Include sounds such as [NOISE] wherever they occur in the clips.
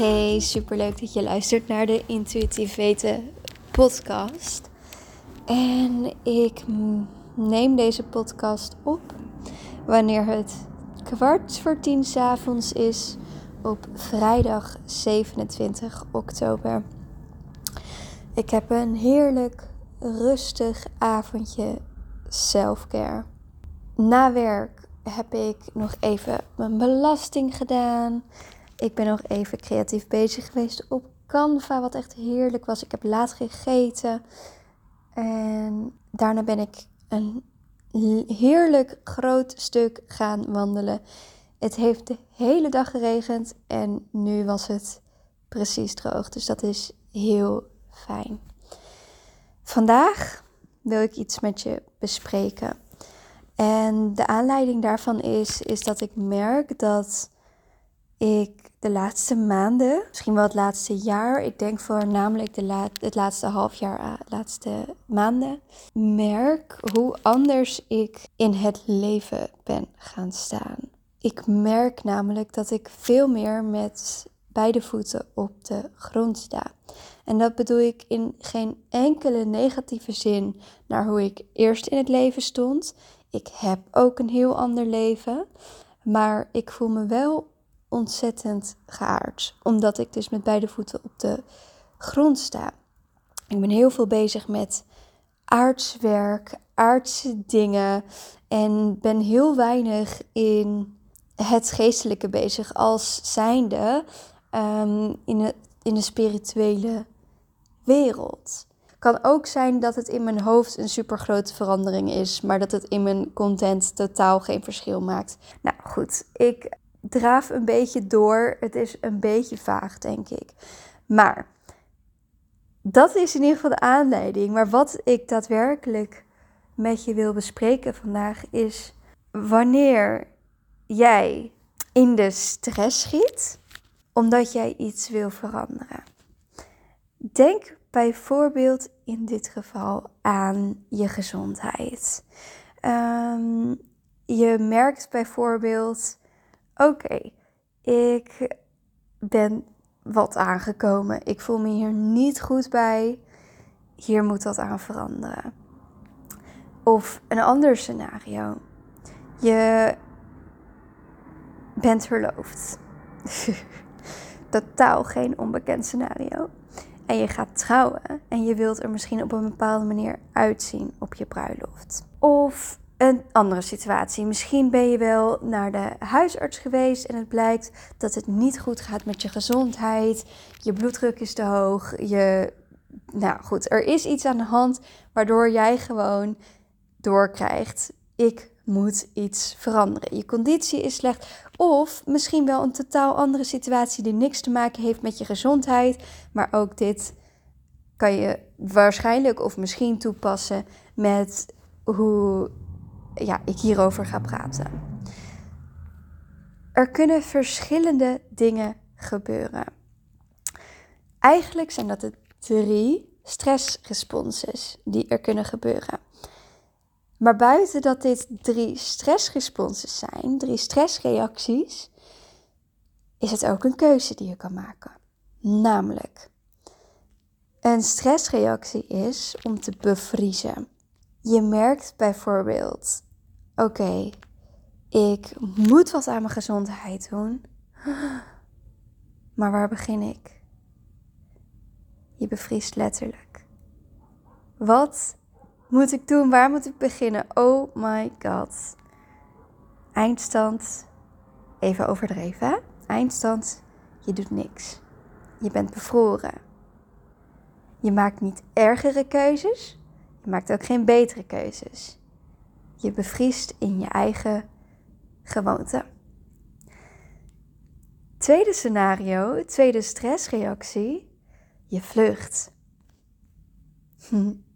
Hey, superleuk dat je luistert naar de Intuïtief Weten podcast. En ik neem deze podcast op wanneer het kwart voor tien s avonds is op vrijdag 27 oktober. Ik heb een heerlijk rustig avondje selfcare. Na werk heb ik nog even mijn belasting gedaan. Ik ben nog even creatief bezig geweest op Canva, wat echt heerlijk was. Ik heb laat gegeten. En daarna ben ik een heerlijk groot stuk gaan wandelen. Het heeft de hele dag geregend en nu was het precies droog. Dus dat is heel fijn. Vandaag wil ik iets met je bespreken. En de aanleiding daarvan is, is dat ik merk dat ik de laatste maanden, misschien wel het laatste jaar, ik denk voornamelijk de la het laatste half jaar, uh, laatste maanden, merk hoe anders ik in het leven ben gaan staan. Ik merk namelijk dat ik veel meer met beide voeten op de grond sta. En dat bedoel ik in geen enkele negatieve zin naar hoe ik eerst in het leven stond. Ik heb ook een heel ander leven, maar ik voel me wel ontzettend geaard. Omdat ik dus met beide voeten op de grond sta. Ik ben heel veel bezig met aardswerk, aardse dingen. En ben heel weinig in het geestelijke bezig als zijnde um, in, de, in de spirituele wereld. Kan ook zijn dat het in mijn hoofd een super grote verandering is, maar dat het in mijn content totaal geen verschil maakt. Nou goed, ik draaf een beetje door. Het is een beetje vaag, denk ik. Maar dat is in ieder geval de aanleiding. Maar wat ik daadwerkelijk met je wil bespreken vandaag is wanneer jij in de stress schiet omdat jij iets wil veranderen. Denk bijvoorbeeld in dit geval aan je gezondheid. Um, je merkt bijvoorbeeld oké, ik ben wat aangekomen. Ik voel me hier niet goed bij. Hier moet dat aan veranderen. Of een ander scenario. Je bent verloofd. [LAUGHS] Totaal geen onbekend scenario. En je gaat trouwen en je wilt er misschien op een bepaalde manier uitzien op je bruiloft. Of een andere situatie. Misschien ben je wel naar de huisarts geweest en het blijkt dat het niet goed gaat met je gezondheid. Je bloeddruk is te hoog. Je, nou goed, er is iets aan de hand waardoor jij gewoon doorkrijgt. Ik moet iets veranderen. Je conditie is slecht. Of misschien wel een totaal andere situatie die niks te maken heeft met je gezondheid. Maar ook dit kan je waarschijnlijk of misschien toepassen met hoe ja, ik hierover ga praten. Er kunnen verschillende dingen gebeuren. Eigenlijk zijn dat de drie stressresponses die er kunnen gebeuren. Maar buiten dat dit drie stressresponses zijn, drie stressreacties, is het ook een keuze die je kan maken. Namelijk, een stressreactie is om te bevriezen. Je merkt bijvoorbeeld, oké, ik moet wat aan mijn gezondheid doen. Maar waar begin ik? Je bevriest letterlijk. Wat moet ik doen? Waar moet ik beginnen? Oh my god. Eindstand, even overdreven. Eindstand, je doet niks. Je bent bevroren. Je maakt niet ergere keuzes, je maakt ook geen betere keuzes. Je bevriest in je eigen gewoonte. Tweede scenario, tweede stressreactie. Je vlucht. [LAUGHS]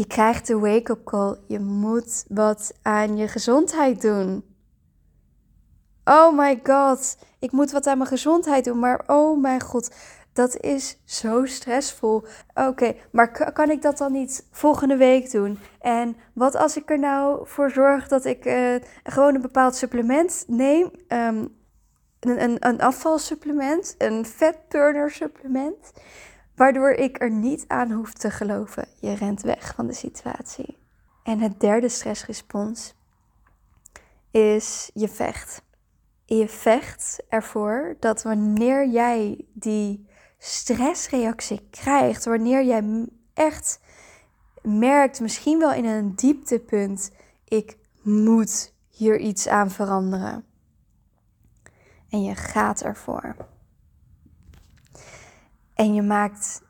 Je krijgt de wake-up call. Je moet wat aan je gezondheid doen. Oh my god, ik moet wat aan mijn gezondheid doen. Maar oh mijn god, dat is zo stressvol. Oké, maar kan ik dat dan niet volgende week doen? En wat als ik er nou voor zorg dat ik uh, gewoon een bepaald supplement neem? Um, een, een, een afvalsupplement, een fatburner supplement, waardoor ik er niet aan hoef te geloven. Je rent weg van de situatie. En het derde stressrespons is je vecht. Je vecht ervoor dat wanneer jij die stressreactie krijgt, wanneer jij echt merkt, misschien wel in een dieptepunt, ik moet hier iets aan veranderen. En je gaat ervoor. En je maakt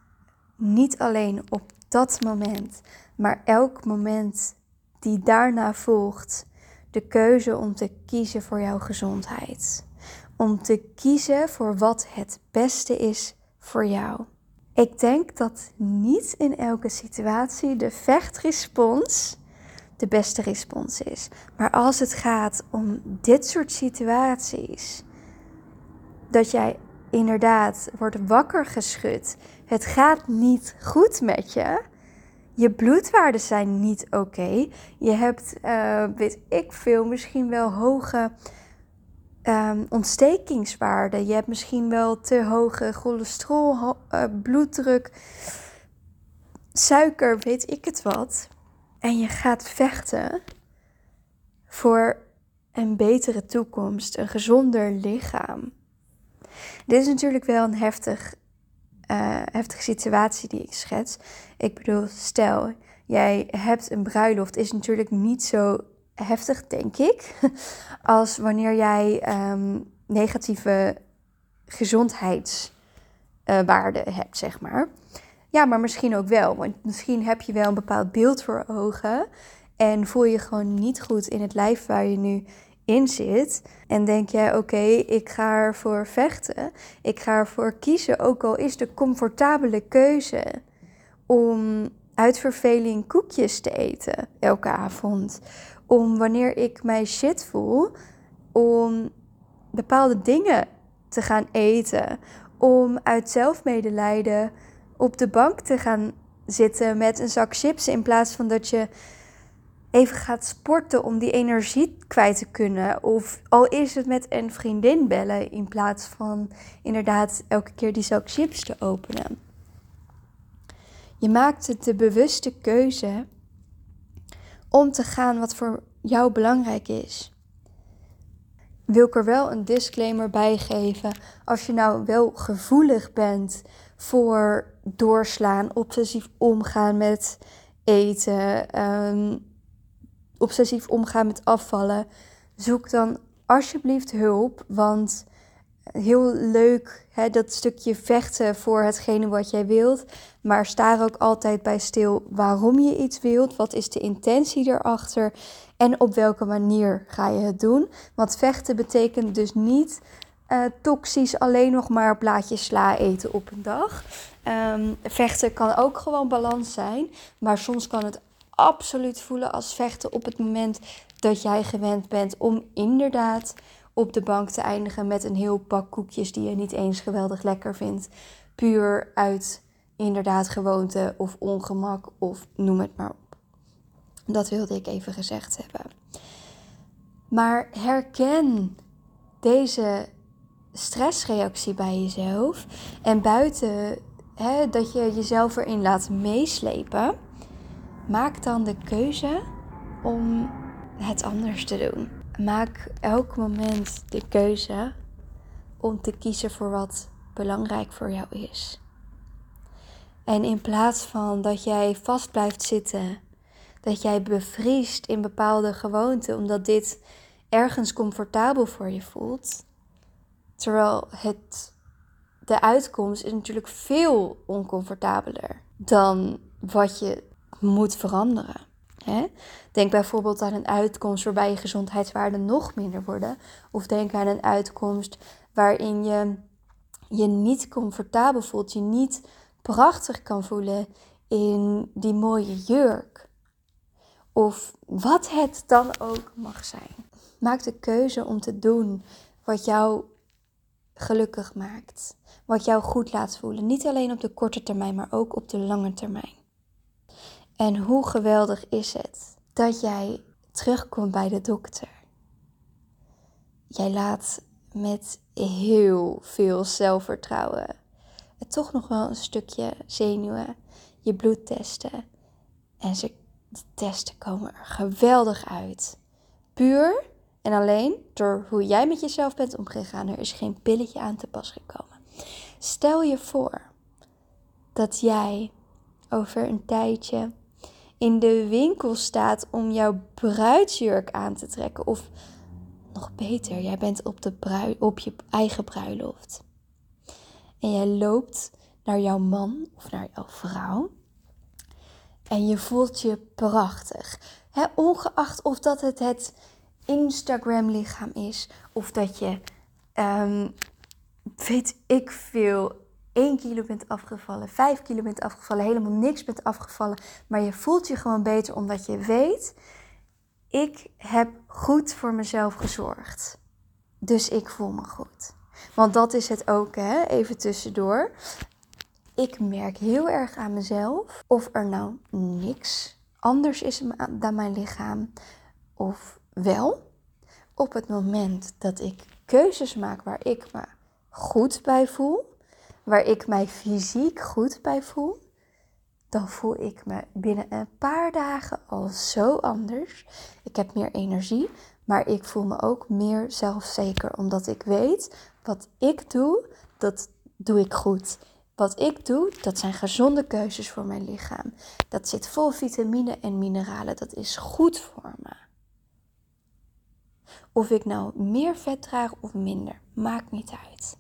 niet alleen op dat moment, maar elk moment die daarna volgt, de keuze om te kiezen voor jouw gezondheid. Om te kiezen voor wat het beste is voor jou. Ik denk dat niet in elke situatie de vechtrespons de beste respons is. Maar als het gaat om dit soort situaties, dat jij inderdaad wordt wakker geschud, het gaat niet goed met je, je bloedwaarden zijn niet oké, je hebt, uh, weet ik veel, misschien wel hoge um, ontstekingswaarden, je hebt misschien wel te hoge cholesterol, uh, bloeddruk, suiker, weet ik het wat en je gaat vechten voor een betere toekomst, een gezonder lichaam. Dit is natuurlijk wel een heftig, uh, heftige situatie die ik schets. Ik bedoel, stel, jij hebt een bruiloft, is natuurlijk niet zo heftig, denk ik, [LAUGHS] als wanneer jij um, negatieve gezondheidswaarden hebt, zeg maar. Ja, maar misschien ook wel. Want misschien heb je wel een bepaald beeld voor ogen. En voel je gewoon niet goed in het lijf waar je nu in zit. En denk jij, oké, ik ga ervoor vechten. Ik ga ervoor kiezen, ook al is de comfortabele keuze om uit verveling koekjes te eten elke avond. Om wanneer ik mij shit voel, om bepaalde dingen te gaan eten. Om uit zelfmedelijden op de bank te gaan zitten met een zak chips in plaats van dat je even gaat sporten om die energie kwijt te kunnen. Of al is het met een vriendin bellen in plaats van inderdaad elke keer die zak chips te openen. Je maakt de bewuste keuze om te gaan wat voor jou belangrijk is. Wil ik er wel een disclaimer bij geven. Als je nou wel gevoelig bent voor doorslaan, obsessief omgaan met eten, um, obsessief omgaan met afvallen, zoek dan alsjeblieft hulp. Want heel leuk hè, dat stukje vechten voor hetgene wat jij wilt. Maar sta ook altijd bij stil waarom je iets wilt. Wat is de intentie erachter? En op welke manier ga je het doen? Want vechten betekent dus niet uh, toxisch alleen nog maar blaadjes sla eten op een dag. Um, vechten kan ook gewoon balans zijn. Maar soms kan het absoluut voelen als vechten op het moment dat jij gewend bent om inderdaad op de bank te eindigen met een heel pak koekjes die je niet eens geweldig lekker vindt. Puur uit inderdaad gewoonte of ongemak of noem het maar op. Dat wilde ik even gezegd hebben. Maar herken deze stressreactie bij jezelf. En buiten hè, dat je jezelf erin laat meeslepen, maak dan de keuze om het anders te doen. Maak elk moment de keuze om te kiezen voor wat belangrijk voor jou is. En in plaats van dat jij vast blijft zitten, dat jij bevriest in bepaalde gewoonten, omdat dit ergens comfortabel voor je voelt, Terwijl het, de uitkomst is natuurlijk veel oncomfortabeler dan wat je moet veranderen. Hè? Denk bijvoorbeeld aan een uitkomst waarbij je gezondheidswaarden nog minder worden. Of denk aan een uitkomst waarin je je niet comfortabel voelt, je niet prachtig kan voelen in die mooie jurk. Of wat het dan ook mag zijn. Maak de keuze om te doen wat jou gelukkig maakt. Wat jou goed laat voelen. Niet alleen op de korte termijn, maar ook op de lange termijn. En hoe geweldig is het dat jij terugkomt bij de dokter. Jij laat met heel veel zelfvertrouwen. En toch nog wel een stukje zenuwen. Je bloed testen. En ze, de testen komen er geweldig uit. Puur en alleen door hoe jij met jezelf bent omgegaan. Er is geen pilletje aan te pas gekomen. Stel je voor dat jij over een tijdje in de winkel staat om jouw bruidsjurk aan te trekken. Of nog beter, jij bent op, de brui op je eigen bruiloft. En jij loopt naar jouw man of naar jouw vrouw. En je voelt je prachtig. ongeacht of dat het het Instagram lichaam is. Of dat je, um, weet ik veel, 1 kilo bent afgevallen, 5 kilo bent afgevallen, helemaal niks bent afgevallen. Maar je voelt je gewoon beter omdat je weet, ik heb goed voor mezelf gezorgd. Dus ik voel me goed. Want dat is het ook, hè? even tussendoor. Ik merk heel erg aan mezelf of er nou niks anders is dan mijn lichaam of wel. Op het moment dat ik keuzes maak waar ik me goed bij voel, waar ik mij fysiek goed bij voel, dan voel ik me binnen een paar dagen al zo anders. Ik heb meer energie, maar ik voel me ook meer zelfzeker, omdat ik weet wat ik doe, dat doe ik goed. Wat ik doe, dat zijn gezonde keuzes voor mijn lichaam. Dat zit vol vitamine en mineralen. Dat is goed voor me. Of ik nou meer vet draag of minder, maakt niet uit.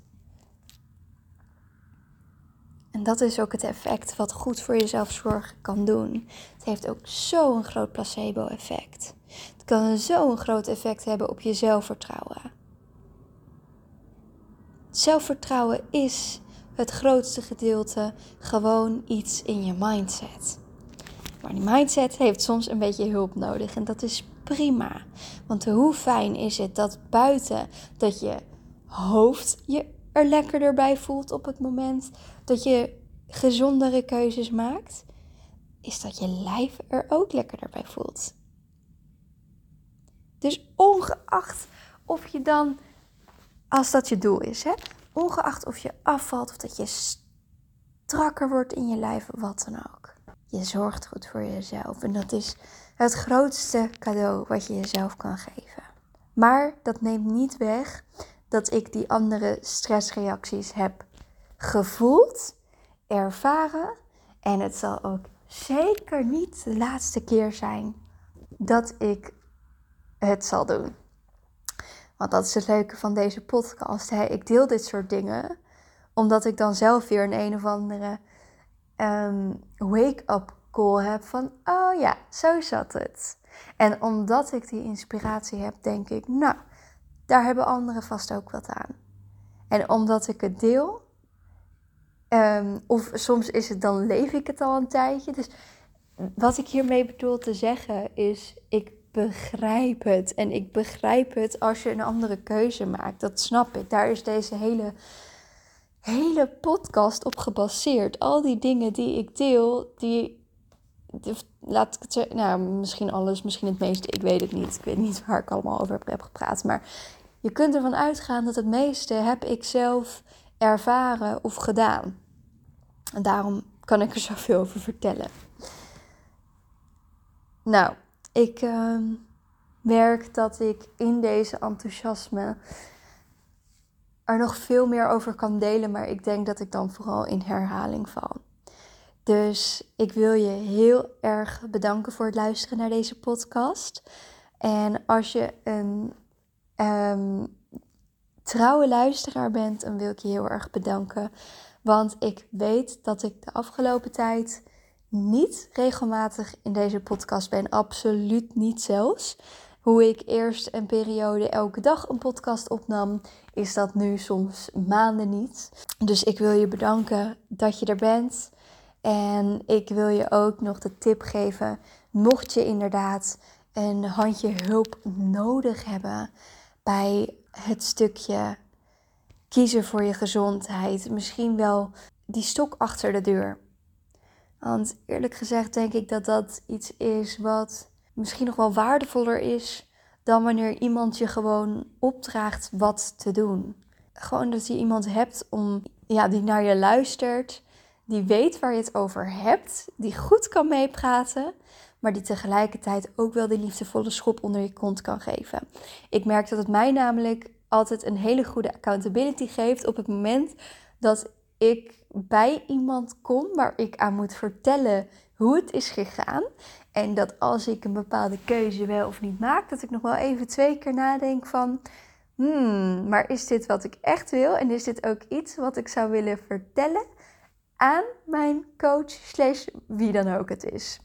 En dat is ook het effect wat goed voor jezelf zorgen kan doen. Het heeft ook zo'n groot placebo-effect. Het kan zo'n groot effect hebben op je zelfvertrouwen. Zelfvertrouwen is het grootste gedeelte gewoon iets in je mindset. Maar die mindset heeft soms een beetje hulp nodig en dat is prima. Want hoe fijn is het dat buiten dat je hoofd je er lekkerder bij voelt op het moment dat je gezondere keuzes maakt, is dat je lijf er ook lekkerder bij voelt. Dus ongeacht of je dan, als dat je doel is, hè, ongeacht of je afvalt of dat je strakker wordt in je lijf, wat dan ook. Je zorgt goed voor jezelf en dat is het grootste cadeau wat je jezelf kan geven. Maar dat neemt niet weg dat ik die andere stressreacties heb gevoeld, ervaren. En het zal ook zeker niet de laatste keer zijn dat ik het zal doen. Want dat is het leuke van deze podcast. Hè? Ik deel dit soort dingen omdat ik dan zelf weer een een of andere um, wake-up call heb van, oh ja, zo zat het. En omdat ik die inspiratie heb, denk ik, nou, daar hebben anderen vast ook wat aan. En omdat ik het deel, ehm, of soms is het dan leef ik het al een tijdje. Dus wat ik hiermee bedoel te zeggen is, ik begrijp het. En ik begrijp het als je een andere keuze maakt. Dat snap ik. Daar is deze hele, hele podcast op gebaseerd. Al die dingen die ik deel, die laat ik het zeggen, nou, misschien alles, misschien het meeste, ik weet het niet. Ik weet niet waar ik allemaal over heb gepraat. Maar je kunt ervan uitgaan dat het meeste heb ik zelf ervaren of gedaan. En daarom kan ik er zoveel over vertellen. Nou, ik uh, merk dat ik in deze enthousiasme er nog veel meer over kan delen, maar ik denk dat ik dan vooral in herhaling val. Dus ik wil je heel erg bedanken voor het luisteren naar deze podcast. En als je een um, trouwe luisteraar bent, dan wil ik je heel erg bedanken. Want ik weet dat ik de afgelopen tijd niet regelmatig in deze podcast ben. Absoluut niet zelfs. Hoe ik eerst een periode elke dag een podcast opnam, is dat nu soms maanden niet. Dus ik wil je bedanken dat je er bent. En ik wil je ook nog de tip geven, mocht je inderdaad een handje hulp nodig hebben bij het stukje kiezen voor je gezondheid, misschien wel die stok achter de deur. Want eerlijk gezegd denk ik dat dat iets is wat misschien nog wel waardevoller is dan wanneer iemand je gewoon opdraagt wat te doen. gewoon dat je iemand hebt om, ja, die naar je luistert, die weet waar je het over hebt, die goed kan meepraten, maar die tegelijkertijd ook wel die liefdevolle schop onder je kont kan geven. Ik merk dat het mij namelijk altijd een hele goede accountability geeft op het moment dat ik bij iemand kom waar ik aan moet vertellen hoe het is gegaan. En dat als ik een bepaalde keuze wel of niet maak, dat ik nog wel even twee keer nadenk van, hmm, maar is dit wat ik echt wil? En is dit ook iets wat ik zou willen vertellen aan mijn coach slash wie dan ook het is?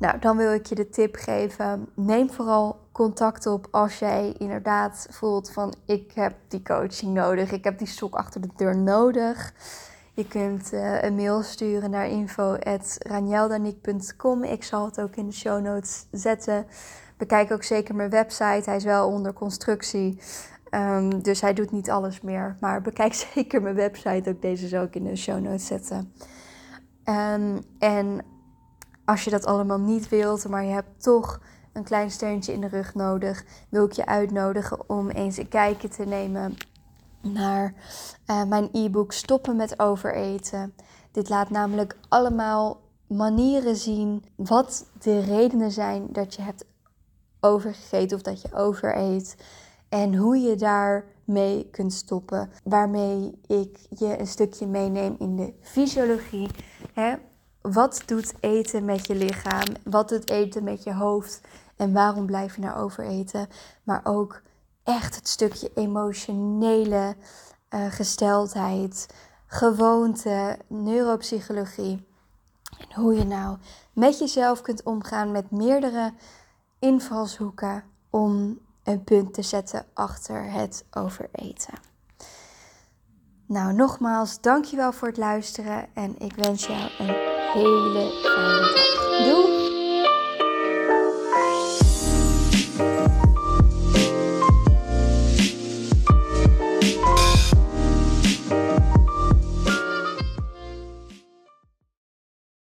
Nou, dan wil ik je de tip geven. Neem vooral contact op als jij inderdaad voelt van ik heb die coaching nodig. Ik heb die stok achter de deur nodig. Je kunt uh, een mail sturen naar info.ranjeldanik.com. Ik zal het ook in de show notes zetten. Bekijk ook zeker mijn website. Hij is wel onder constructie. Um, dus hij doet niet alles meer. Maar bekijk [LAUGHS] zeker mijn website. Ook deze zal ik in de show notes zetten. Um, en als je dat allemaal niet wilt, maar je hebt toch een klein steuntje in de rug nodig, wil ik je uitnodigen om eens een kijkje te nemen naar uh, mijn e-book Stoppen met overeten. Dit laat namelijk allemaal manieren zien wat de redenen zijn dat je hebt overgegeten of dat je overeet. En hoe je daarmee kunt stoppen. Waarmee ik je een stukje meeneem in de fysiologie. Hè? Wat doet eten met je lichaam? Wat doet eten met je hoofd? En waarom blijf je nou overeten? Maar ook echt het stukje emotionele uh, gesteldheid, gewoonte, neuropsychologie. En hoe je nou met jezelf kunt omgaan met meerdere invalshoeken om een punt te zetten achter het overeten. Nou, nogmaals, dankjewel voor het luisteren en ik wens jou een hele fijne dag. Doei!